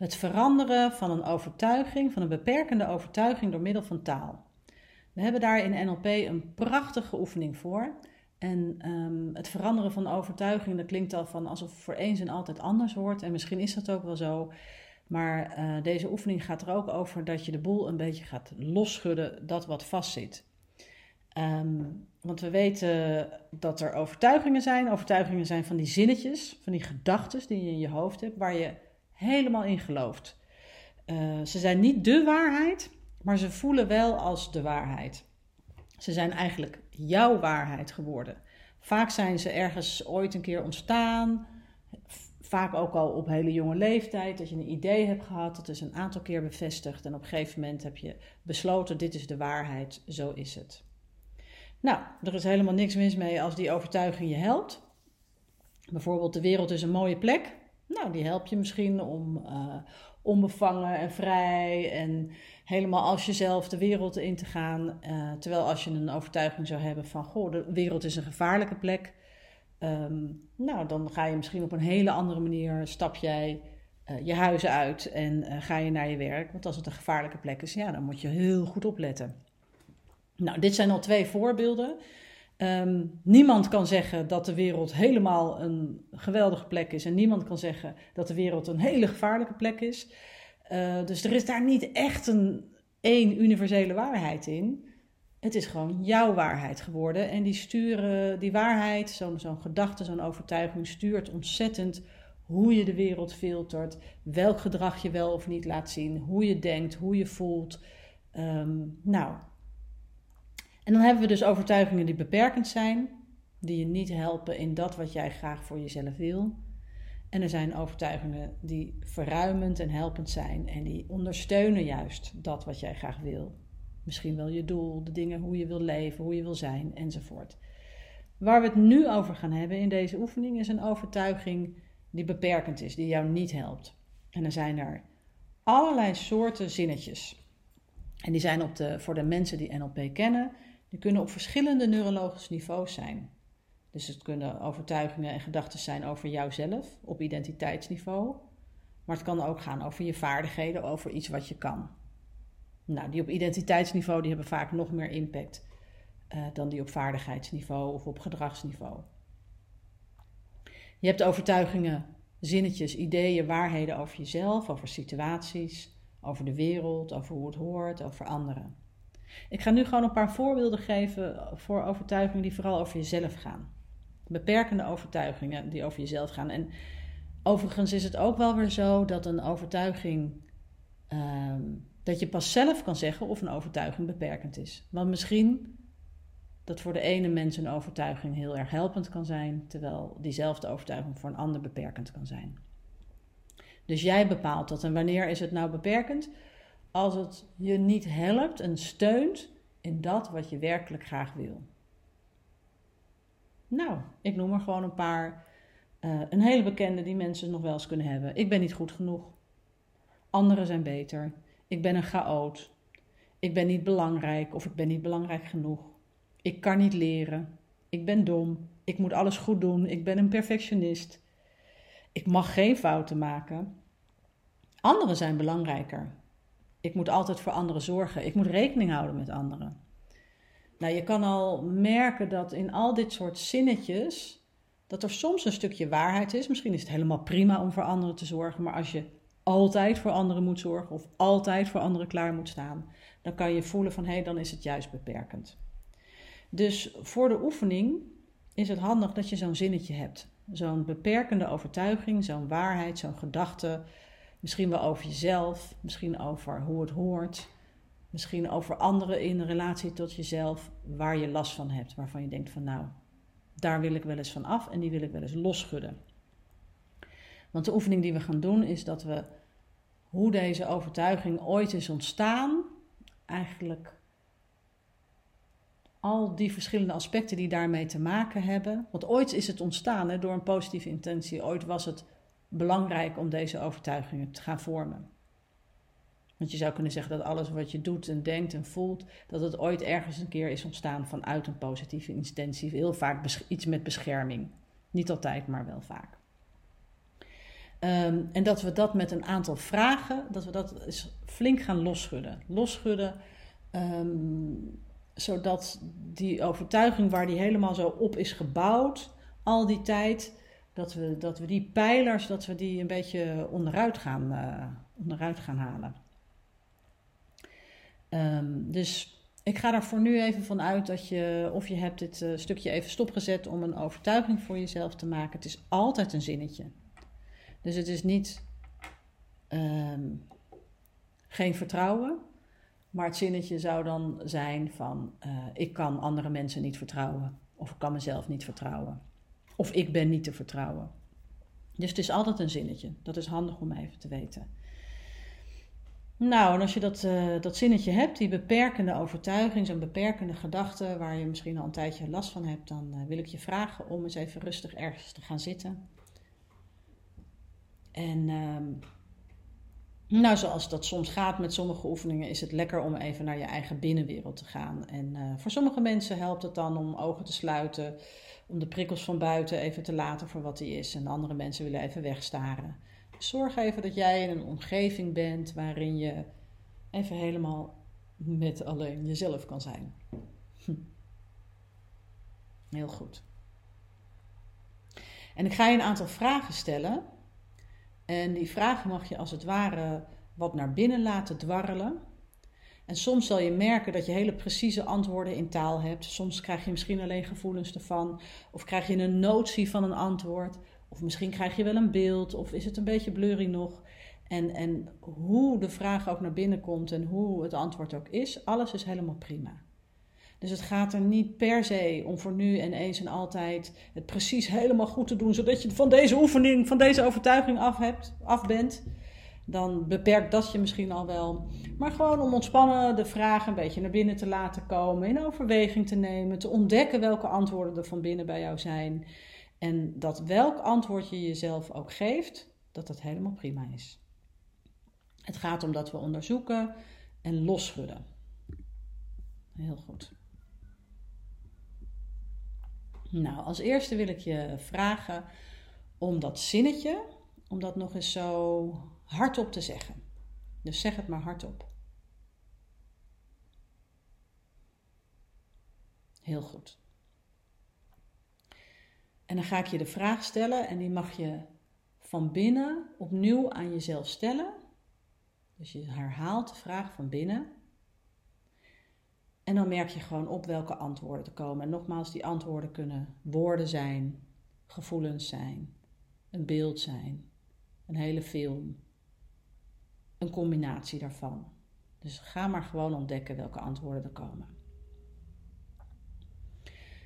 Het veranderen van een overtuiging, van een beperkende overtuiging door middel van taal. We hebben daar in NLP een prachtige oefening voor. En ehm, het veranderen van overtuiging, dat klinkt al van alsof voor eens en altijd anders wordt. En misschien is dat ook wel zo. Maar uh, deze oefening gaat er ook over dat je de boel een beetje gaat losschudden, dat wat vastzit. Um, want we weten dat er overtuigingen zijn. Overtuigingen zijn van die zinnetjes, van die gedachten die je in je hoofd hebt, waar je helemaal in gelooft. Uh, ze zijn niet de waarheid, maar ze voelen wel als de waarheid. Ze zijn eigenlijk jouw waarheid geworden. Vaak zijn ze ergens ooit een keer ontstaan. Vaak ook al op hele jonge leeftijd. Dat je een idee hebt gehad. Dat is een aantal keer bevestigd. En op een gegeven moment heb je besloten: dit is de waarheid, zo is het. Nou, er is helemaal niks mis mee als die overtuiging je helpt. Bijvoorbeeld, de wereld is een mooie plek. Nou, die helpt je misschien om uh, onbevangen en vrij en helemaal als jezelf de wereld in te gaan. Uh, terwijl als je een overtuiging zou hebben van, goh, de wereld is een gevaarlijke plek. Um, nou, dan ga je misschien op een hele andere manier, stap jij uh, je huis uit en ga je naar je werk. Want als het een gevaarlijke plek is, ja, dan moet je heel goed opletten. Nou, dit zijn al twee voorbeelden. Um, niemand kan zeggen dat de wereld helemaal een geweldige plek is. En niemand kan zeggen dat de wereld een hele gevaarlijke plek is. Uh, dus er is daar niet echt een één universele waarheid in. Het is gewoon jouw waarheid geworden. En die sturen, die waarheid, zo'n zo'n gedachte, zo'n overtuiging, stuurt ontzettend hoe je de wereld filtert. Welk gedrag je wel of niet laat zien. Hoe je denkt, hoe je voelt. Um, nou, en dan hebben we dus overtuigingen die beperkend zijn, die je niet helpen in dat wat jij graag voor jezelf wil. En er zijn overtuigingen die verruimend en helpend zijn en die ondersteunen juist dat wat jij graag wil. Misschien wel je doel, de dingen hoe je wil leven, hoe je wil zijn enzovoort. Waar we het nu over gaan hebben in deze oefening is een overtuiging die beperkend is, die jou niet helpt. En er zijn er allerlei soorten zinnetjes. En die zijn op de, voor de mensen die NLP kennen, die kunnen op verschillende neurologische niveaus zijn. Dus het kunnen overtuigingen en gedachten zijn over jouzelf op identiteitsniveau. Maar het kan ook gaan over je vaardigheden, over iets wat je kan. Nou, die op identiteitsniveau die hebben vaak nog meer impact uh, dan die op vaardigheidsniveau of op gedragsniveau. Je hebt overtuigingen, zinnetjes, ideeën, waarheden over jezelf, over situaties, over de wereld, over hoe het hoort, over anderen. Ik ga nu gewoon een paar voorbeelden geven voor overtuigingen die vooral over jezelf gaan. Beperkende overtuigingen die over jezelf gaan. En overigens is het ook wel weer zo dat een overtuiging. Um, dat je pas zelf kan zeggen of een overtuiging beperkend is. Want misschien dat voor de ene mens een overtuiging heel erg helpend kan zijn, terwijl diezelfde overtuiging voor een ander beperkend kan zijn. Dus jij bepaalt dat. En wanneer is het nou beperkend? Als het je niet helpt en steunt in dat wat je werkelijk graag wil. Nou, ik noem er gewoon een paar. Uh, een hele bekende die mensen nog wel eens kunnen hebben. Ik ben niet goed genoeg. Anderen zijn beter. Ik ben een chaot. Ik ben niet belangrijk of ik ben niet belangrijk genoeg. Ik kan niet leren. Ik ben dom. Ik moet alles goed doen. Ik ben een perfectionist. Ik mag geen fouten maken. Anderen zijn belangrijker. Ik moet altijd voor anderen zorgen. Ik moet rekening houden met anderen. Nou, je kan al merken dat in al dit soort zinnetjes, dat er soms een stukje waarheid is. Misschien is het helemaal prima om voor anderen te zorgen, maar als je altijd voor anderen moet zorgen of altijd voor anderen klaar moet staan, dan kan je voelen van hé, hey, dan is het juist beperkend. Dus voor de oefening is het handig dat je zo'n zinnetje hebt. Zo'n beperkende overtuiging, zo'n waarheid, zo'n gedachte, Misschien wel over jezelf, misschien over hoe het hoort, misschien over anderen in relatie tot jezelf waar je last van hebt, waarvan je denkt van nou, daar wil ik wel eens van af en die wil ik wel eens losschudden. Want de oefening die we gaan doen is dat we hoe deze overtuiging ooit is ontstaan, eigenlijk al die verschillende aspecten die daarmee te maken hebben. Want ooit is het ontstaan hè, door een positieve intentie. Ooit was het belangrijk om deze overtuigingen te gaan vormen. Want je zou kunnen zeggen dat alles wat je doet en denkt en voelt, dat het ooit ergens een keer is ontstaan vanuit een positieve intentie. Heel vaak iets met bescherming. Niet altijd, maar wel vaak. Ehm, en dat we dat met een aantal vragen, dat we dat flink gaan losschudden. Losschudden, ehm, zodat die overtuiging waar die helemaal zo op is gebouwd, al die tijd, dat we, dat we die pijlers, dat we die een beetje onderuit gaan, uh, onderuit gaan halen. Um, dus ik ga er voor nu even van uit dat je, of je hebt dit uh, stukje even stopgezet om een overtuiging voor jezelf te maken. Het is altijd een zinnetje. Dus het is niet um, geen vertrouwen, maar het zinnetje zou dan zijn van uh, ik kan andere mensen niet vertrouwen. Of ik kan mezelf niet vertrouwen. Of ik ben niet te vertrouwen. Dus het is altijd een zinnetje. Dat is handig om even te weten. Nou, en als je dat, uh, dat zinnetje hebt, die beperkende overtuiging, zo'n beperkende gedachte, waar je misschien al een tijdje last van hebt, dan uh, wil ik je vragen om eens even rustig ergens te gaan zitten. En um, nou, zoals dat soms gaat met sommige oefeningen, is het lekker om even naar je eigen binnenwereld te gaan. En uh, voor sommige mensen helpt het dan om ogen te sluiten, om de prikkels van buiten even te laten voor wat die is. En andere mensen willen even wegstaren. Zorg even dat jij in een omgeving bent waarin je even helemaal met alleen jezelf kan zijn. Hm. Heel goed. En ik ga je een aantal vragen stellen. En die vragen mag je als het ware wat naar binnen laten dwarrelen. En soms zal je merken dat je hele precieze antwoorden in taal hebt. Soms krijg je misschien alleen gevoelens ervan. Of krijg je een notie van een antwoord. Of misschien krijg je wel een beeld, of is het een beetje blurry nog. En, en hoe de vraag ook naar binnen komt en hoe het antwoord ook is, alles is helemaal prima. Dus het gaat er niet per se om voor nu en eens en altijd het precies helemaal goed te doen, zodat je van deze oefening, van deze overtuiging af, hebt, af bent. Dan beperkt dat je misschien al wel. Maar gewoon om ontspannen de vraag een beetje naar binnen te laten komen, in overweging te nemen, te ontdekken welke antwoorden er van binnen bij jou zijn. En dat welk antwoord je jezelf ook geeft, dat dat helemaal prima is. Het gaat om dat we onderzoeken en losschudden. Heel goed. Nou, als eerste wil ik je vragen om dat zinnetje, om dat nog eens zo hardop te zeggen. Dus zeg het maar hardop. Heel goed. En dan ga ik je de vraag stellen en die mag je van binnen opnieuw aan jezelf stellen. Dus je herhaalt de vraag van binnen. En dan merk je gewoon op welke antwoorden er komen. En nogmaals, die antwoorden kunnen woorden zijn, gevoelens zijn, een beeld zijn, een hele film, een combinatie daarvan. Dus ga maar gewoon ontdekken welke antwoorden er komen.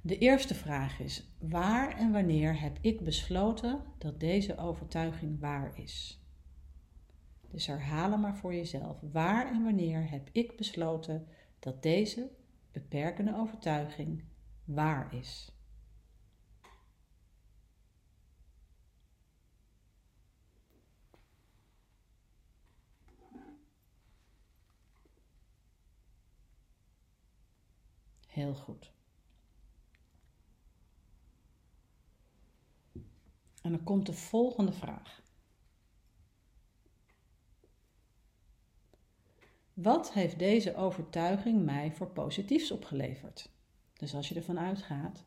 De eerste vraag is: waar en wanneer heb ik besloten dat deze overtuiging waar is? Dus herhalen maar voor jezelf. Waar en wanneer heb ik besloten dat deze beperkende overtuiging waar is? Heel goed. En dan komt de volgende vraag. Wat heeft deze overtuiging mij voor positiefs opgeleverd? Dus als je ervan uitgaat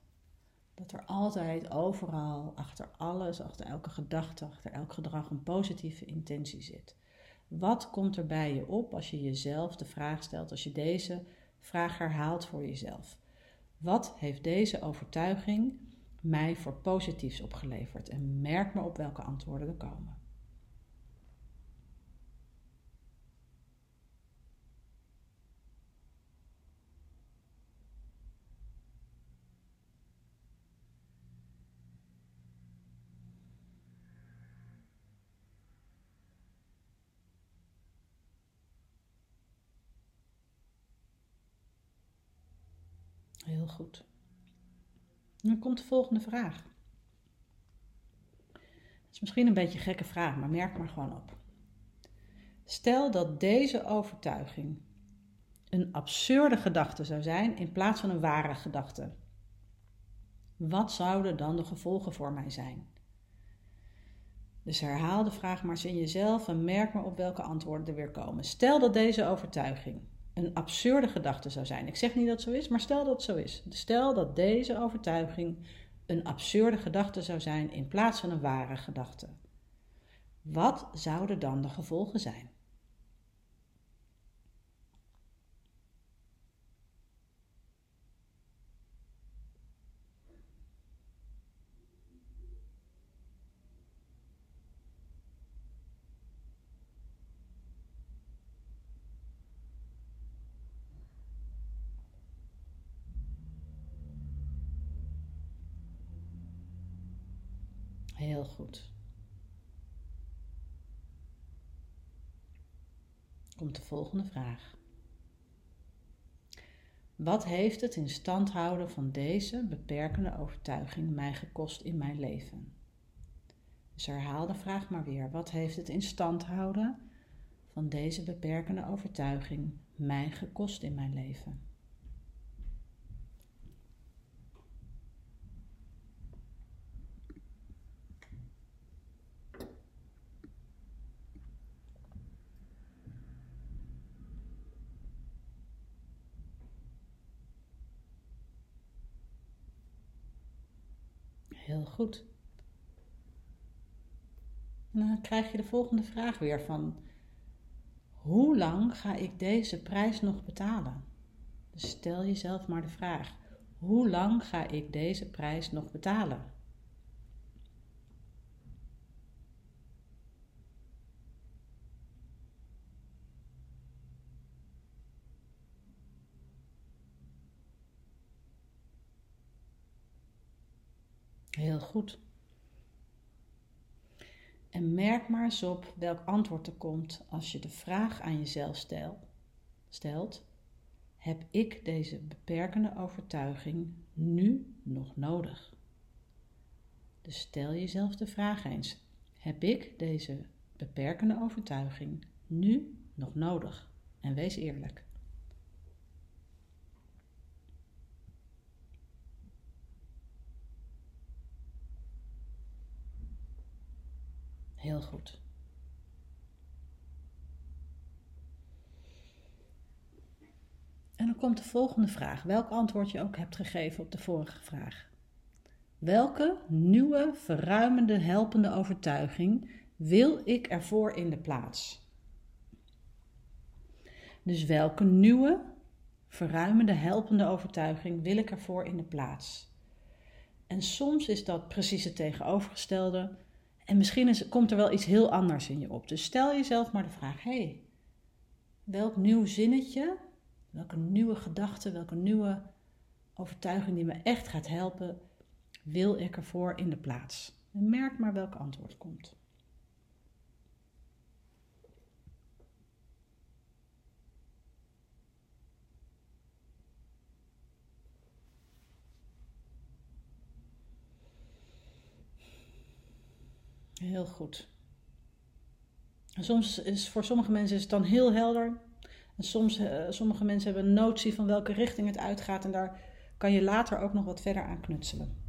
dat er altijd overal, achter alles, achter elke gedachte, achter elk gedrag een positieve intentie zit. Wat komt er bij je op als je jezelf de vraag stelt, als je deze vraag herhaalt voor jezelf? Wat heeft deze overtuiging mij voor positiefs opgeleverd en merk maar op welke antwoorden er komen. Heel goed. Dan komt de volgende vraag. Het is misschien een beetje een gekke vraag, maar merk maar gewoon op. Stel dat deze overtuiging een absurde gedachte zou zijn in plaats van een ware gedachte. Wat zouden dan de gevolgen voor mij zijn? Dus herhaal de vraag maar eens in jezelf en merk maar op welke antwoorden er weer komen. Stel dat deze overtuiging een absurde gedachte zou zijn. Ik zeg niet dat het zo is, maar stel dat het zo is. Stel dat deze overtuiging een absurde gedachte zou zijn in plaats van een ware gedachte. Wat zouden dan de gevolgen zijn? Heel goed. Komt de volgende vraag. Wat heeft het in stand houden van deze beperkende overtuiging mij gekost in mijn leven? Dus herhaal de vraag maar weer. Wat heeft het in stand houden van deze beperkende overtuiging mij gekost in mijn leven? Heel goed. Dan krijg je de volgende vraag weer van, hoe lang ga ik deze prijs nog betalen? Dus stel jezelf maar de vraag, hoe lang ga ik deze prijs nog betalen? Heel goed. En merk maar eens op welk antwoord er komt als je de vraag aan jezelf stel, stelt: Heb ik deze beperkende overtuiging nu nog nodig? Dus stel jezelf de vraag eens: Heb ik deze beperkende overtuiging nu nog nodig? En wees eerlijk. Heel goed. En dan komt de volgende vraag. Welk antwoord je ook hebt gegeven op de vorige vraag. Welke nieuwe, verruimende, helpende overtuiging wil ik ervoor in de plaats? Dus welke nieuwe, verruimende, helpende overtuiging wil ik ervoor in de plaats? En soms is dat precies het tegenovergestelde en misschien is, komt er wel iets heel anders in je op. Dus stel jezelf maar de vraag: hey, welk nieuw zinnetje, welke nieuwe gedachte, welke nieuwe overtuiging die me echt gaat helpen, wil ik ervoor in de plaats? En merk maar welk antwoord komt. Heel goed. Soms is voor sommige mensen is het dan heel helder. En soms, uh, sommige mensen hebben een notie van welke richting het uitgaat. En daar kan je later ook nog wat verder aan knutselen.